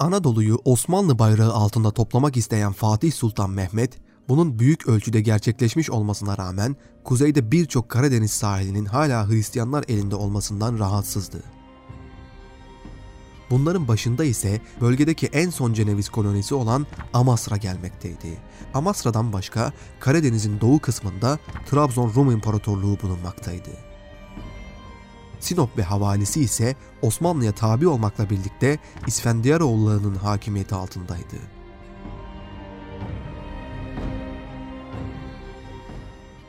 Anadolu'yu Osmanlı bayrağı altında toplamak isteyen Fatih Sultan Mehmet, bunun büyük ölçüde gerçekleşmiş olmasına rağmen kuzeyde birçok Karadeniz sahilinin hala Hristiyanlar elinde olmasından rahatsızdı. Bunların başında ise bölgedeki en son Ceneviz kolonisi olan Amasra gelmekteydi. Amasra'dan başka Karadeniz'in doğu kısmında Trabzon Rum İmparatorluğu bulunmaktaydı. Sinop ve havalisi ise Osmanlı'ya tabi olmakla birlikte İsfendiyaroğullarının hakimiyeti altındaydı.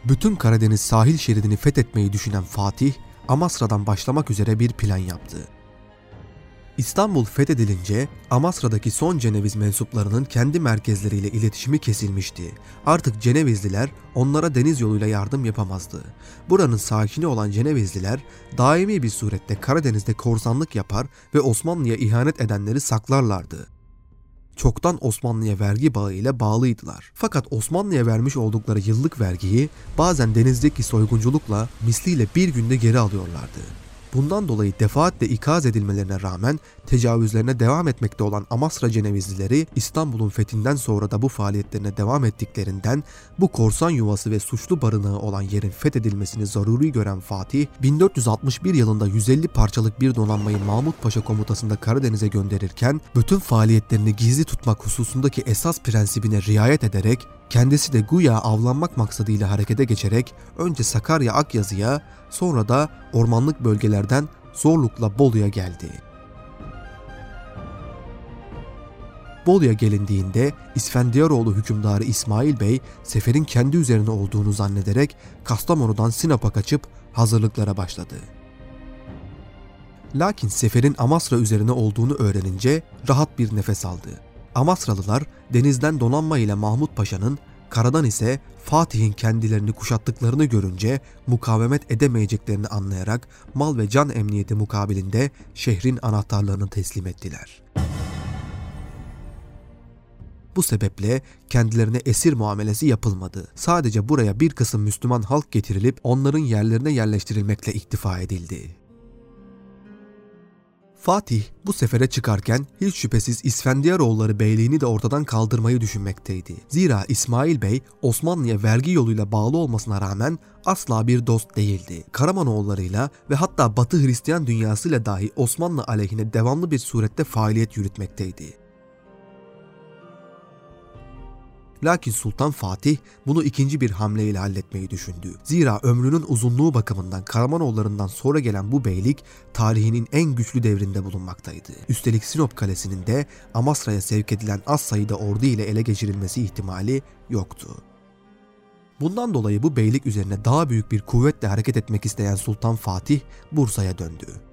Bütün Karadeniz sahil şeridini fethetmeyi düşünen Fatih, Amasra'dan başlamak üzere bir plan yaptı. İstanbul fethedilince Amasra'daki son Ceneviz mensuplarının kendi merkezleriyle iletişimi kesilmişti. Artık Cenevizliler onlara deniz yoluyla yardım yapamazdı. Buranın sakini olan Cenevizliler daimi bir surette Karadeniz'de korsanlık yapar ve Osmanlı'ya ihanet edenleri saklarlardı çoktan Osmanlı'ya vergi bağı ile bağlıydılar. Fakat Osmanlı'ya vermiş oldukları yıllık vergiyi bazen denizdeki soygunculukla misliyle bir günde geri alıyorlardı. Bundan dolayı defaatle ikaz edilmelerine rağmen tecavüzlerine devam etmekte olan Amasra Cenevizlileri İstanbul'un fethinden sonra da bu faaliyetlerine devam ettiklerinden bu korsan yuvası ve suçlu barınağı olan yerin fethedilmesini zaruri gören Fatih 1461 yılında 150 parçalık bir donanmayı Mahmut Paşa komutasında Karadeniz'e gönderirken bütün faaliyetlerini gizli tutmak hususundaki esas prensibine riayet ederek kendisi de güya avlanmak maksadıyla harekete geçerek önce Sakarya Akyazı'ya sonra da ormanlık bölgelerden zorlukla Bolu'ya geldi. Bolu'ya gelindiğinde İsfendiyaroğlu hükümdarı İsmail Bey seferin kendi üzerine olduğunu zannederek Kastamonu'dan Sinop'a kaçıp hazırlıklara başladı. Lakin seferin Amasra üzerine olduğunu öğrenince rahat bir nefes aldı. Amasralılar denizden donanma ile Mahmut Paşa'nın, karadan ise Fatih'in kendilerini kuşattıklarını görünce mukavemet edemeyeceklerini anlayarak mal ve can emniyeti mukabilinde şehrin anahtarlarını teslim ettiler. Bu sebeple kendilerine esir muamelesi yapılmadı. Sadece buraya bir kısım Müslüman halk getirilip onların yerlerine yerleştirilmekle iktifa edildi. Fatih bu sefere çıkarken hiç şüphesiz İsfendiyaroğulları beyliğini de ortadan kaldırmayı düşünmekteydi. Zira İsmail Bey Osmanlı'ya vergi yoluyla bağlı olmasına rağmen asla bir dost değildi. Karamanoğullarıyla ve hatta Batı Hristiyan dünyasıyla dahi Osmanlı aleyhine devamlı bir surette faaliyet yürütmekteydi. Lakin Sultan Fatih bunu ikinci bir hamleyle halletmeyi düşündü. Zira ömrünün uzunluğu bakımından Karamanoğullarından sonra gelen bu beylik tarihinin en güçlü devrinde bulunmaktaydı. Üstelik Sinop Kalesi'nin de Amasra'ya sevk edilen az sayıda ordu ile ele geçirilmesi ihtimali yoktu. Bundan dolayı bu beylik üzerine daha büyük bir kuvvetle hareket etmek isteyen Sultan Fatih Bursa'ya döndü.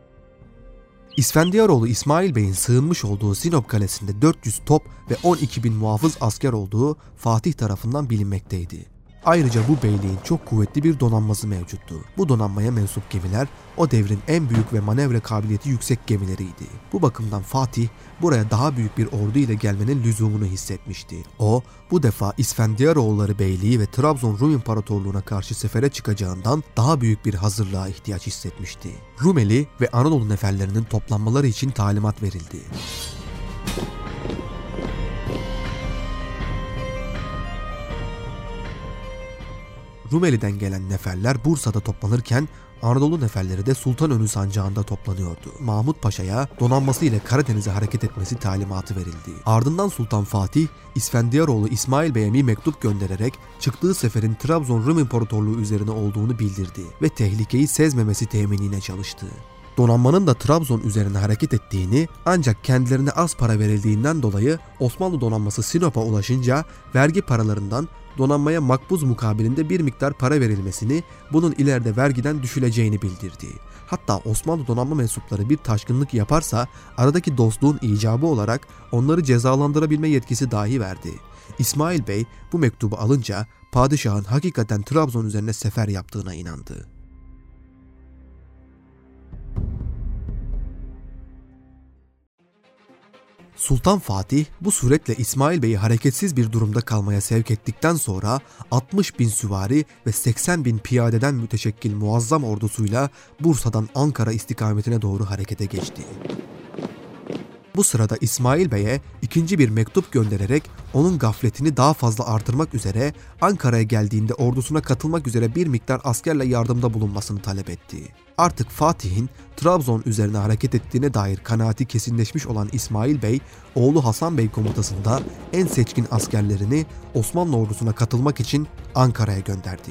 İsfendiyaroğlu İsmail Bey'in sığınmış olduğu Sinop Kalesi'nde 400 top ve 12 bin muhafız asker olduğu Fatih tarafından bilinmekteydi. Ayrıca bu beyliğin çok kuvvetli bir donanması mevcuttu. Bu donanmaya mensup gemiler o devrin en büyük ve manevra kabiliyeti yüksek gemileriydi. Bu bakımdan Fatih buraya daha büyük bir ordu ile gelmenin lüzumunu hissetmişti. O bu defa İsfendiyaroğulları Beyliği ve Trabzon Rum İmparatorluğu'na karşı sefere çıkacağından daha büyük bir hazırlığa ihtiyaç hissetmişti. Rumeli ve Anadolu neferlerinin toplanmaları için talimat verildi. Rumeli'den gelen neferler Bursa'da toplanırken Anadolu neferleri de Sultanönü sancağında toplanıyordu. Mahmut Paşa'ya donanması ile Karadeniz'e hareket etmesi talimatı verildi. Ardından Sultan Fatih, İsfendiyaroğlu İsmail Bey'e bir mektup göndererek çıktığı seferin Trabzon Rum İmparatorluğu üzerine olduğunu bildirdi ve tehlikeyi sezmemesi teminine çalıştı donanmanın da Trabzon üzerine hareket ettiğini ancak kendilerine az para verildiğinden dolayı Osmanlı donanması Sinop'a ulaşınca vergi paralarından donanmaya makbuz mukabilinde bir miktar para verilmesini, bunun ileride vergiden düşüleceğini bildirdi. Hatta Osmanlı donanma mensupları bir taşkınlık yaparsa aradaki dostluğun icabı olarak onları cezalandırabilme yetkisi dahi verdi. İsmail Bey bu mektubu alınca padişahın hakikaten Trabzon üzerine sefer yaptığına inandı. Sultan Fatih bu suretle İsmail Bey'i hareketsiz bir durumda kalmaya sevk ettikten sonra 60 bin süvari ve 80 bin piyadeden müteşekkil muazzam ordusuyla Bursa'dan Ankara istikametine doğru harekete geçti. Bu sırada İsmail Bey'e ikinci bir mektup göndererek onun gafletini daha fazla artırmak üzere Ankara'ya geldiğinde ordusuna katılmak üzere bir miktar askerle yardımda bulunmasını talep etti. Artık Fatih'in Trabzon üzerine hareket ettiğine dair kanaati kesinleşmiş olan İsmail Bey, oğlu Hasan Bey komutasında en seçkin askerlerini Osmanlı ordusuna katılmak için Ankara'ya gönderdi.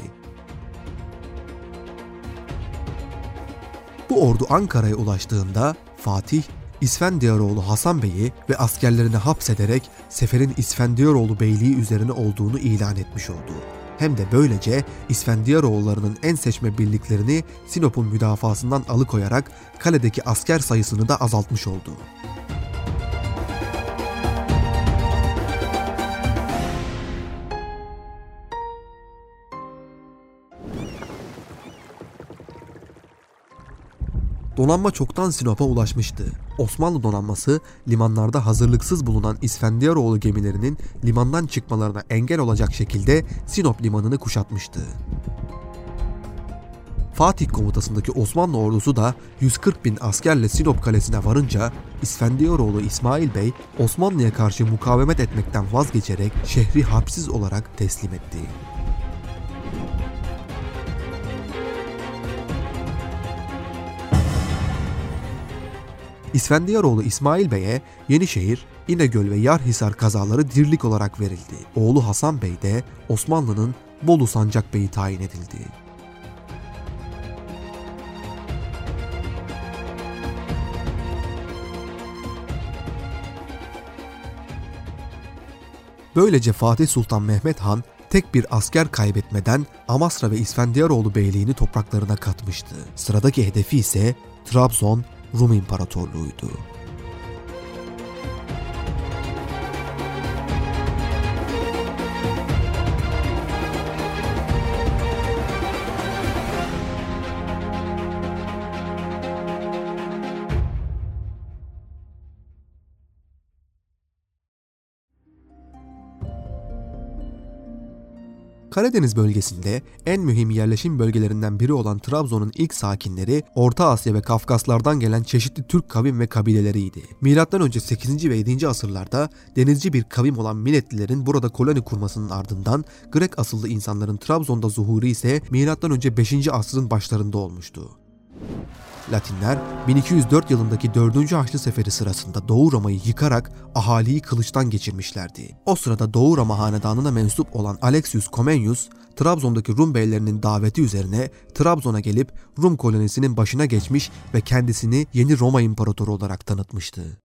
Bu ordu Ankara'ya ulaştığında Fatih İsfendiyaroğlu Hasan Bey'i ve askerlerini hapsederek seferin İsfendiyaroğlu Beyliği üzerine olduğunu ilan etmiş oldu. Hem de böylece İsfendiyaroğullarının en seçme birliklerini Sinop'un müdafasından alıkoyarak kaledeki asker sayısını da azaltmış oldu. Donanma çoktan Sinop'a ulaşmıştı. Osmanlı donanması limanlarda hazırlıksız bulunan İsfendiyaroğlu gemilerinin limandan çıkmalarına engel olacak şekilde Sinop limanını kuşatmıştı. Fatih komutasındaki Osmanlı ordusu da 140 bin askerle Sinop kalesine varınca İsfendiyaroğlu İsmail Bey Osmanlı'ya karşı mukavemet etmekten vazgeçerek şehri hapsiz olarak teslim etti. İsfendiyaroğlu İsmail Bey'e Yenişehir, İnegöl ve Yarhisar kazaları dirlik olarak verildi. Oğlu Hasan Bey de Osmanlı'nın Bolu Sancak Bey'i tayin edildi. Böylece Fatih Sultan Mehmet Han tek bir asker kaybetmeden Amasra ve İsfendiyaroğlu beyliğini topraklarına katmıştı. Sıradaki hedefi ise Trabzon, Rum İmparatorluğu'ydu. Karadeniz bölgesinde en mühim yerleşim bölgelerinden biri olan Trabzon'un ilk sakinleri Orta Asya ve Kafkaslardan gelen çeşitli Türk kavim ve kabileleriydi. Milattan önce 8. ve 7. asırlarda denizci bir kavim olan Miletlilerin burada koloni kurmasının ardından Grek asıllı insanların Trabzon'da zuhuru ise milattan önce 5. asrın başlarında olmuştu. Latinler 1204 yılındaki 4. Haçlı Seferi sırasında Doğu Roma'yı yıkarak ahaliyi kılıçtan geçirmişlerdi. O sırada Doğu Roma hanedanına mensup olan Alexius Comenius, Trabzon'daki Rum beylerinin daveti üzerine Trabzon'a gelip Rum kolonisinin başına geçmiş ve kendisini yeni Roma İmparatoru olarak tanıtmıştı.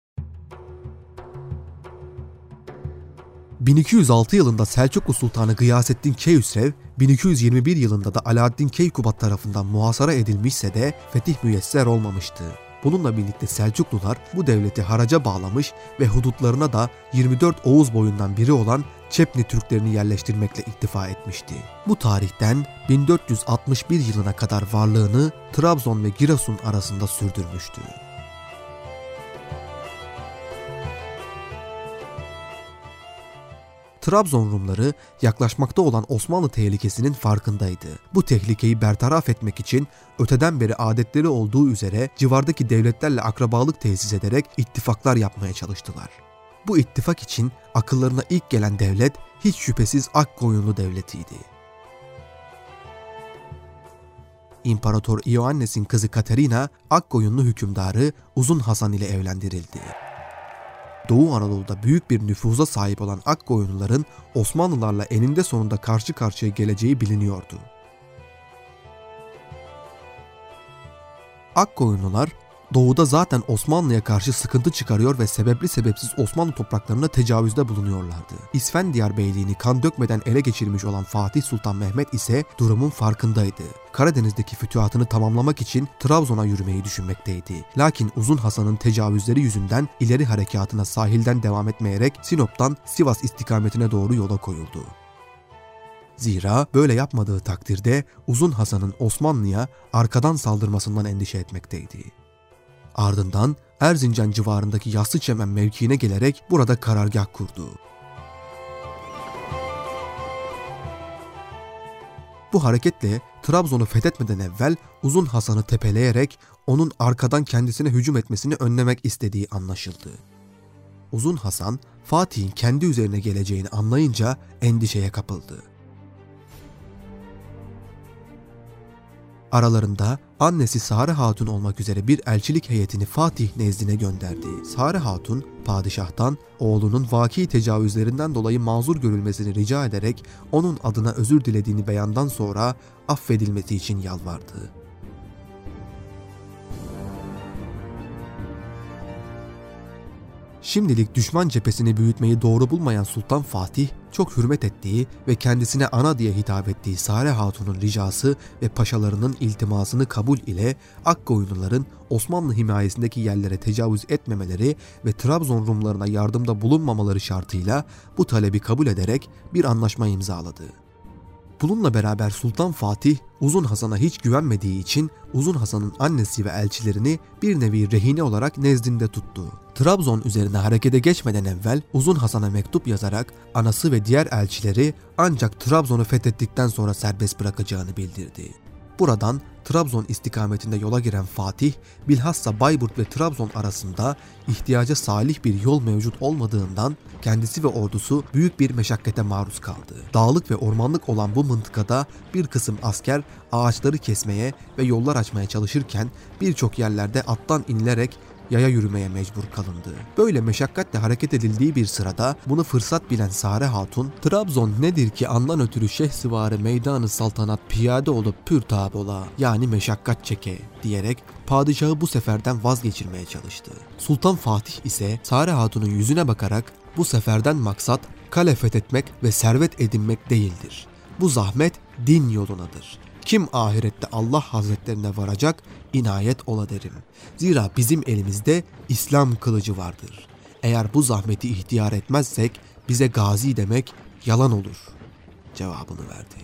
1206 yılında Selçuklu Sultanı Gıyasettin Keyhüsrev, 1221 yılında da Alaaddin Keykubat tarafından muhasara edilmişse de fetih müyesser olmamıştı. Bununla birlikte Selçuklular bu devleti haraca bağlamış ve hudutlarına da 24 Oğuz boyundan biri olan Çepni Türklerini yerleştirmekle iktifa etmişti. Bu tarihten 1461 yılına kadar varlığını Trabzon ve Giresun arasında sürdürmüştü. Trabzon Rumları yaklaşmakta olan Osmanlı tehlikesinin farkındaydı. Bu tehlikeyi bertaraf etmek için öteden beri adetleri olduğu üzere civardaki devletlerle akrabalık tesis ederek ittifaklar yapmaya çalıştılar. Bu ittifak için akıllarına ilk gelen devlet hiç şüphesiz Akkoyunlu devletiydi. İmparator Ioannes'in kızı Katerina, Akkoyunlu hükümdarı Uzun Hasan ile evlendirildi. Doğu Anadolu'da büyük bir nüfuza sahip olan Akkoyunluların Osmanlılarla eninde sonunda karşı karşıya geleceği biliniyordu. Akkoyunlular doğuda zaten Osmanlı'ya karşı sıkıntı çıkarıyor ve sebepli sebepsiz Osmanlı topraklarına tecavüzde bulunuyorlardı. İsfendiyar Beyliğini kan dökmeden ele geçirmiş olan Fatih Sultan Mehmet ise durumun farkındaydı. Karadeniz'deki fütühatını tamamlamak için Trabzon'a yürümeyi düşünmekteydi. Lakin Uzun Hasan'ın tecavüzleri yüzünden ileri harekatına sahilden devam etmeyerek Sinop'tan Sivas istikametine doğru yola koyuldu. Zira böyle yapmadığı takdirde Uzun Hasan'ın Osmanlı'ya arkadan saldırmasından endişe etmekteydi. Ardından Erzincan civarındaki Yassıçemen mevkiine gelerek burada karargah kurdu. Bu hareketle Trabzon'u fethetmeden evvel Uzun Hasan'ı tepeleyerek onun arkadan kendisine hücum etmesini önlemek istediği anlaşıldı. Uzun Hasan, Fatih'in kendi üzerine geleceğini anlayınca endişeye kapıldı. Aralarında annesi Sare Hatun olmak üzere bir elçilik heyetini Fatih nezdine gönderdi. Sare Hatun, padişahtan oğlunun vaki tecavüzlerinden dolayı mazur görülmesini rica ederek onun adına özür dilediğini beyandan sonra affedilmesi için yalvardı. Şimdilik düşman cephesini büyütmeyi doğru bulmayan Sultan Fatih, çok hürmet ettiği ve kendisine ana diye hitap ettiği Sare Hatun'un ricası ve paşalarının iltimasını kabul ile Akkoyunluların Osmanlı himayesindeki yerlere tecavüz etmemeleri ve Trabzon Rumlarına yardımda bulunmamaları şartıyla bu talebi kabul ederek bir anlaşma imzaladı. Bununla beraber Sultan Fatih Uzun Hasan'a hiç güvenmediği için Uzun Hasan'ın annesi ve elçilerini bir nevi rehine olarak nezdinde tuttu. Trabzon üzerine harekete geçmeden evvel Uzun Hasan'a mektup yazarak anası ve diğer elçileri ancak Trabzon'u fethettikten sonra serbest bırakacağını bildirdi. Buradan Trabzon istikametinde yola giren Fatih, bilhassa Bayburt ve Trabzon arasında ihtiyaca salih bir yol mevcut olmadığından kendisi ve ordusu büyük bir meşakkate maruz kaldı. Dağlık ve ormanlık olan bu mıntıkada bir kısım asker ağaçları kesmeye ve yollar açmaya çalışırken birçok yerlerde attan inilerek yaya yürümeye mecbur kalındı. Böyle meşakkatle hareket edildiği bir sırada bunu fırsat bilen Sare Hatun, Trabzon nedir ki andan ötürü Şehsivarı meydanı saltanat piyade olup pür tabola yani meşakkat çeke diyerek padişahı bu seferden vazgeçirmeye çalıştı. Sultan Fatih ise Sare Hatun'un yüzüne bakarak bu seferden maksat kale fethetmek ve servet edinmek değildir. Bu zahmet din yolunadır. Kim ahirette Allah hazretlerine varacak inayet ola derim. Zira bizim elimizde İslam kılıcı vardır. Eğer bu zahmeti ihtiyar etmezsek bize gazi demek yalan olur cevabını verdi.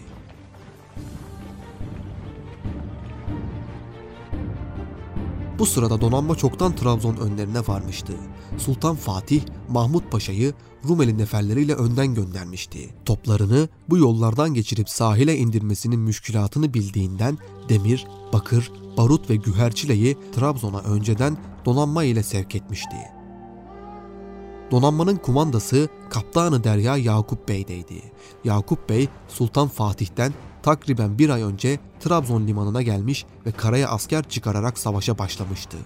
Bu sırada donanma çoktan Trabzon önlerine varmıştı. Sultan Fatih, Mahmut Paşa'yı Rumeli neferleriyle önden göndermişti. Toplarını bu yollardan geçirip sahile indirmesinin müşkülatını bildiğinden demir, bakır, barut ve güherçileyi Trabzon'a önceden donanma ile sevk etmişti. Donanmanın kumandası Kaptanı Derya Yakup Bey'deydi. Yakup Bey, Sultan Fatih'ten takriben bir ay önce Trabzon limanına gelmiş ve karaya asker çıkararak savaşa başlamıştı.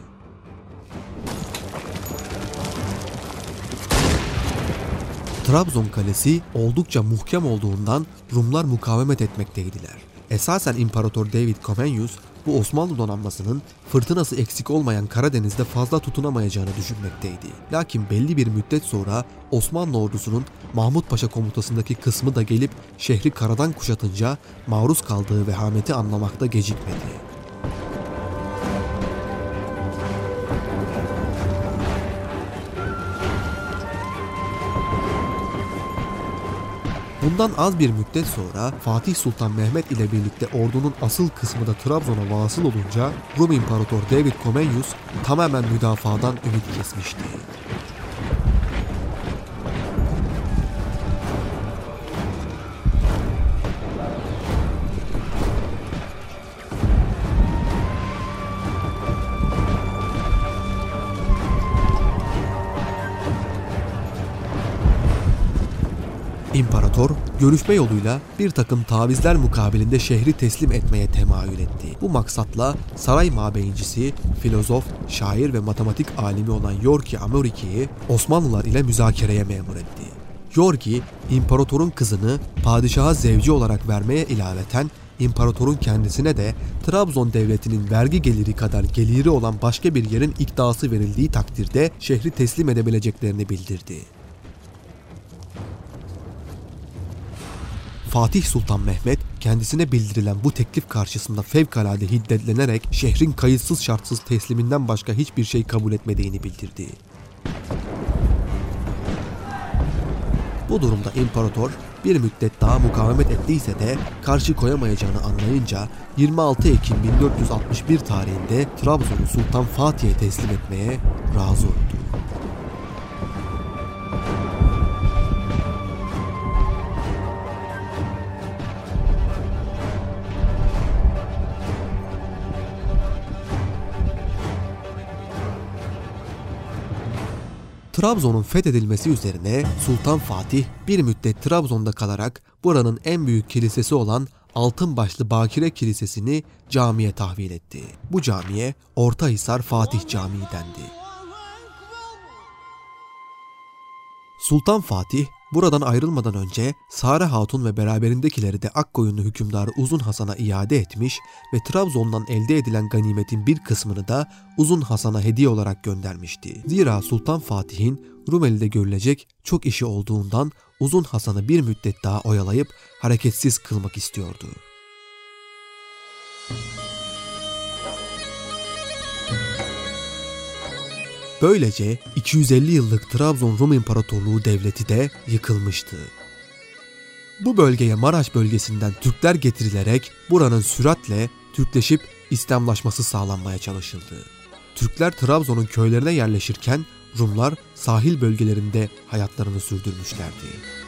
Trabzon kalesi oldukça muhkem olduğundan Rumlar mukavemet etmekteydiler. Esasen İmparator David Comenius bu Osmanlı donanmasının fırtınası eksik olmayan Karadeniz'de fazla tutunamayacağını düşünmekteydi. Lakin belli bir müddet sonra Osmanlı ordusunun Mahmut Paşa komutasındaki kısmı da gelip şehri karadan kuşatınca maruz kaldığı vehameti anlamakta gecikmedi. Bundan az bir müddet sonra Fatih Sultan Mehmet ile birlikte ordunun asıl kısmı da Trabzon'a vasıl olunca Rum İmparator David Comenius tamamen müdafadan ümit kesmişti. İmparator görüşme yoluyla bir takım tavizler mukabilinde şehri teslim etmeye temayül etti. Bu maksatla saray mabeyincisi, filozof, şair ve matematik alimi olan Yorki Amoriki'yi Osmanlılar ile müzakereye memur etti. Yorki, imparatorun kızını padişaha zevci olarak vermeye ilaveten imparatorun kendisine de Trabzon devletinin vergi geliri kadar geliri olan başka bir yerin ikdası verildiği takdirde şehri teslim edebileceklerini bildirdi. Fatih Sultan Mehmet kendisine bildirilen bu teklif karşısında fevkalade hiddetlenerek şehrin kayıtsız şartsız tesliminden başka hiçbir şey kabul etmediğini bildirdi. Bu durumda imparator bir müddet daha mukavemet ettiyse de karşı koyamayacağını anlayınca 26 Ekim 1461 tarihinde Trabzon'u Sultan Fatih'e teslim etmeye razı oldu. Trabzon'un fethedilmesi üzerine Sultan Fatih bir müddet Trabzon'da kalarak buranın en büyük kilisesi olan Altınbaşlı Bakire Kilisesi'ni camiye tahvil etti. Bu camiye Ortahisar Fatih Camii dendi. Sultan Fatih buradan ayrılmadan önce Sare Hatun ve beraberindekileri de Akkoyunlu hükümdarı Uzun Hasan'a iade etmiş ve Trabzon'dan elde edilen ganimetin bir kısmını da Uzun Hasan'a hediye olarak göndermişti. Zira Sultan Fatih'in Rumeli'de görülecek çok işi olduğundan Uzun Hasan'ı bir müddet daha oyalayıp hareketsiz kılmak istiyordu. Böylece 250 yıllık Trabzon Rum İmparatorluğu devleti de yıkılmıştı. Bu bölgeye Maraş bölgesinden Türkler getirilerek buranın süratle Türkleşip İslamlaşması sağlanmaya çalışıldı. Türkler Trabzon'un köylerine yerleşirken Rumlar sahil bölgelerinde hayatlarını sürdürmüşlerdi.